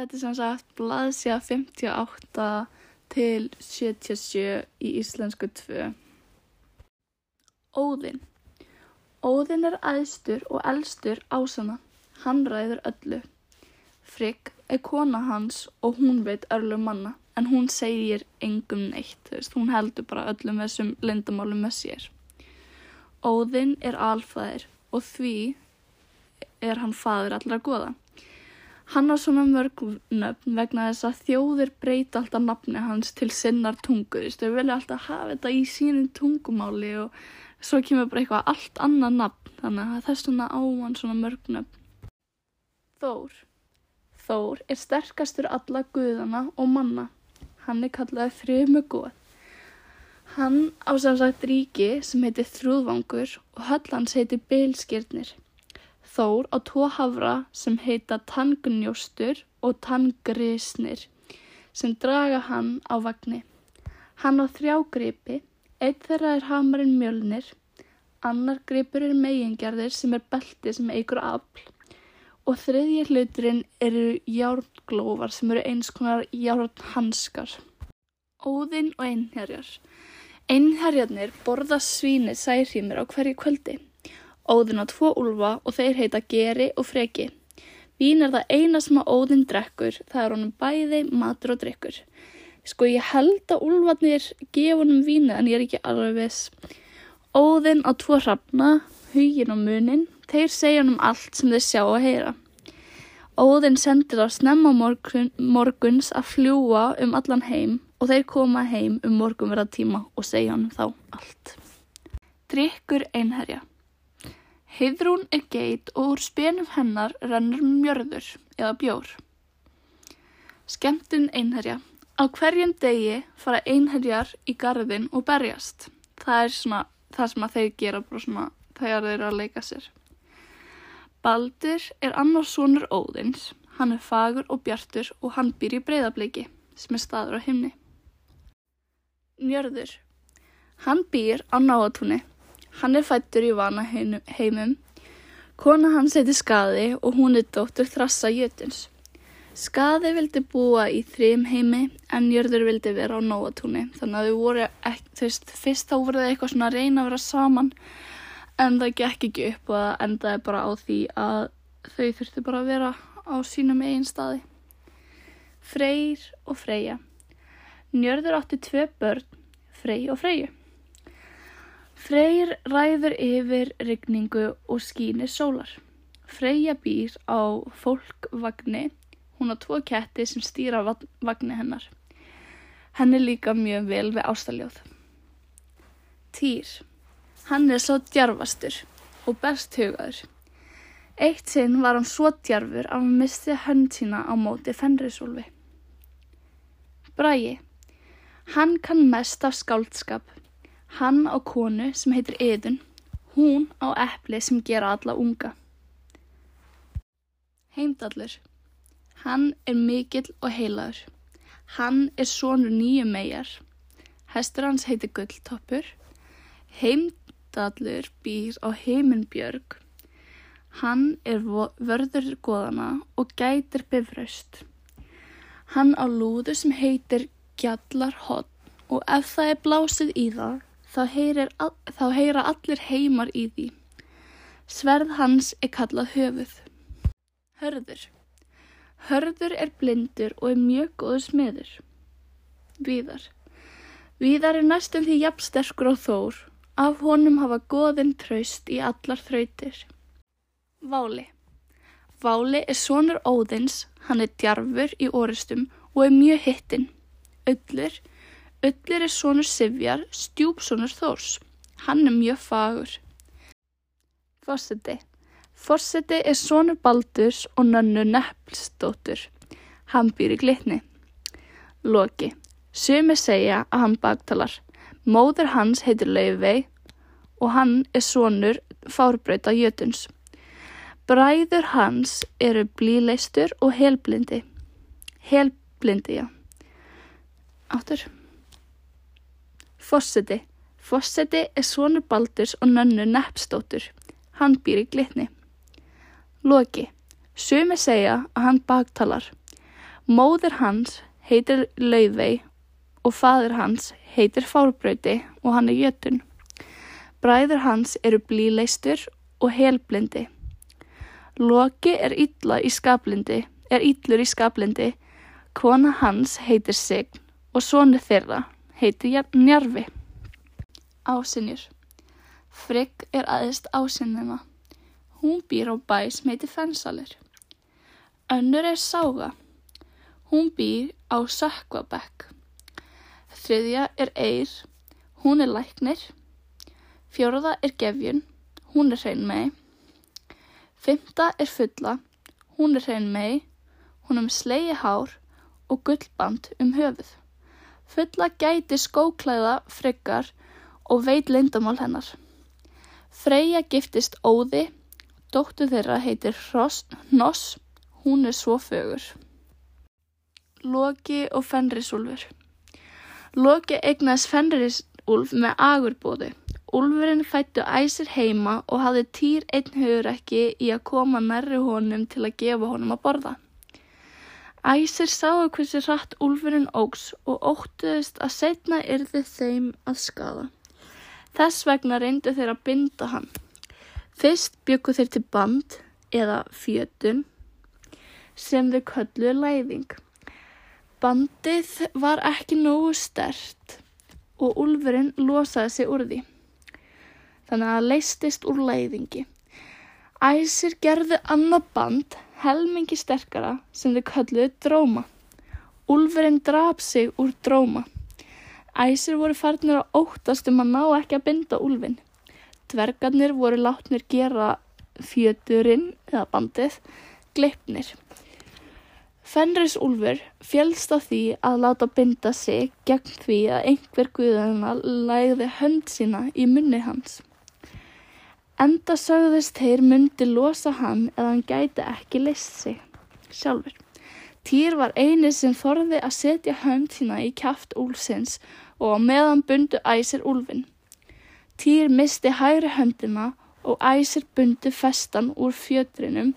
Þetta er sem sagt blaðsja 58 til 77 í íslensku 2. Óðinn Óðinn er æðstur og elstur ásana. Hann ræður öllu. Frigg er kona hans og hún veit örlum manna en hún segir engum neitt. Veist, hún heldur bara öllum þessum lindamálum með sér. Óðinn er alfæðir og því er hann fadur allra goða. Hann á svona mörg nöfn vegna þess að þjóðir breyta alltaf nafni hans til sinnar tungu. Þau vilja alltaf hafa þetta í sínum tungumáli og svo kemur bara eitthvað allt annað nafn. Þannig að þess vegna á hann svona mörg nöfn. Þór. Þór er sterkastur alla guðana og manna. Hann er kallaðið þrjumu góð. Hann á samsagt ríki sem heitir Þrúðvangur og höll hans heitir Bilskirnir. Þór á tvo hafra sem heita Tangnjóstur og Tangrisnir sem draga hann á vagnni. Hann á þrjá gripi, eitt þeirra er hamarinn mjölnir, annar gripur er megingerðir sem er belti sem eigur afl og þriðji hluturinn eru járnglófar sem eru eins konar járnhanskar. Óðinn og einherjar. Einherjarnir borða svíni særhýmur á hverju kvöldi. Óðinn á tvo úlfa og þeir heita Geri og Freki. Vín er það eina sem að Óðinn drekkur, það er honum bæði, matur og drikkur. Sko ég held að úlfarnir gefa honum vínu en ég er ekki alveg viss. Óðinn á tvo hrafna, hugin og munin, þeir segja honum allt sem þeir sjá og heyra. Óðinn sendir á snemma morgun, morguns að fljúa um allan heim og þeir koma heim um morgunverða tíma og segja honum þá allt. Drykkur einherja. Heiðrún er geit og úr spenum hennar rennur mjörður eða bjór. Skemtun einherja. Á hverjum degi fara einherjar í gardin og berjast. Það er svona það sem að þeir gera bara svona þegar þeir eru að leika sér. Baldur er annars sonur Óðins. Hann er fagur og bjartur og hann býr í breyðabliki sem er staður á himni. Njörður. Hann býr á náatúni. Hann er fættur í vana heimum. Kona hans heiti Skaði og hún er dóttur Þrassa Jötuns. Skaði vildi búa í þrjum heimi en Njörður vildi vera á náatúni. Þannig að þau voru, ekki, þú veist, fyrst þá voru þau eitthvað svona að reyna að vera saman en það gekk ekki upp og það endaði bara á því að þau þurfti bara að vera á sínum eigin staði. Freyr og Freyja. Njörður átti tvei börn, Frey og Freyju. Freyr ræður yfir rigningu og skínir sólar. Freyja býr á fólkvagni, hún á tvo ketti sem stýra vagni hennar. Henni líka mjög vel við ástaljóð. Týr. Hann er svo djarfastur og best hugaður. Eitt sinn var hann svo djarfur að hann misti hönd sína á móti fennrisólfi. Bræi. Hann kann mest af skáldskap. Hann á konu sem heitir Idun. Hún á eppli sem gera alla unga. Heimdallur. Hann er mikill og heilaður. Hann er sonur nýju megar. Hestur hans heitir Gulltoppur. Heimdallur býr á heiminbjörg. Hann er vörður goðana og gætir bifröst. Hann á lúðu sem heitir Gjallarhótt og ef það er blásið í það, þá, heyrir, þá heyra allir heimar í því. Sverð hans er kallað höfuð. Hörður. Hörður er blindur og er mjög góður smiður. Víðar. Víðar er næstum því jafnsterkur á þór. Af honum hafa goðin traust í allar þrautir. Váli. Váli er sonur Óðins, hann er djarfur í orustum og er mjög hittinn. Öllur. Öllur er sonur Sivjar, stjúpsonur Þórs. Hann er mjög fagur. Fosseti. Fosseti er sonur Baldurs og nönnu Neppelsdóttur. Hann býr í glitni. Loki. Sumi segja að hann baktalar. Móður hans heitir Laufey og hann er sonur Fárbreyta Jötuns. Bræður hans eru blíleistur og helblindi. Helblindi, já. Áttur. Fosseti. Fosseti er sonur Baldurs og nönnu Neppsdóttur. Hann býr í glitni. Loki. Sumi segja að hann baktalar. Móðir hans heitir Laufey og fadir hans heitir Fárbrauti og hann er jötun. Bræður hans eru blíleistur og helblindi. Loki er í skaplindi, er illur í skaplindi. Kona hans heitir Sign og sonu þeirra heitir Njarfi. Ásinjur. Frigg er aðeist ásinnina. Hún býr á bæ sem heitir Fensalir. Önnur er Sága. Hún býr á Sökkvabekk. Þriðja er Eir. Hún er læknir. Fjóraða er Gefjun. Hún er hrein mei. Fymta er Fulla. Hún er hrein mei. Hún er með slegi hár og gullband um höfuð. Fulla gæti skóklæða friggar og veit lindamál hennar. Freyja giftist Óði, dóttu þeirra heitir Hnoss, hún er svo fögur. Loki og Fenrisúlfur Loki eignaðist Fenrisúlf með agurbóði. Úlfurinn fættu æsir heima og hafði týr einn hugur ekki í að koma nærri honum til að gefa honum að borða. Æsir sáu hversi hratt úlfurinn ógs og óttuðist að setna yrði þeim að skada. Þess vegna reyndu þeir að binda hann. Fyrst byggu þeir til band eða fjötun sem þeir kölluðu læðing. Bandið var ekki nógu stert og úlfurinn losaði sig úr því. Þannig að leistist úr læðingi. Æsir gerðu annað band helmingi sterkara sem þeir kölluðu dróma. Úlfurinn draf sig úr dróma. Æsir voru farnir að óttast um að ná ekki að binda úlfin. Dvergarnir voru látnir gera fjöturinn eða bandið gleipnir. Fenris úlfur fjölst á því að láta binda sig gegn því að einhver guðana lægði hönd sína í munni hans. Enda sögðist þeir myndi losa hann eða hann gæti ekki list sig sjálfur. Týr var eini sem þorði að setja hönd sína í kæft úlsins og meðan bundu æsir úlfin. Týr misti hægri höndina og æsir bundu festan úr fjötrinum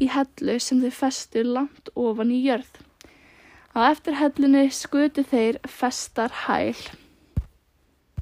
í hellu sem þau festu langt ofan í jörð. Á eftir hellunni skutu þeir festar hæl.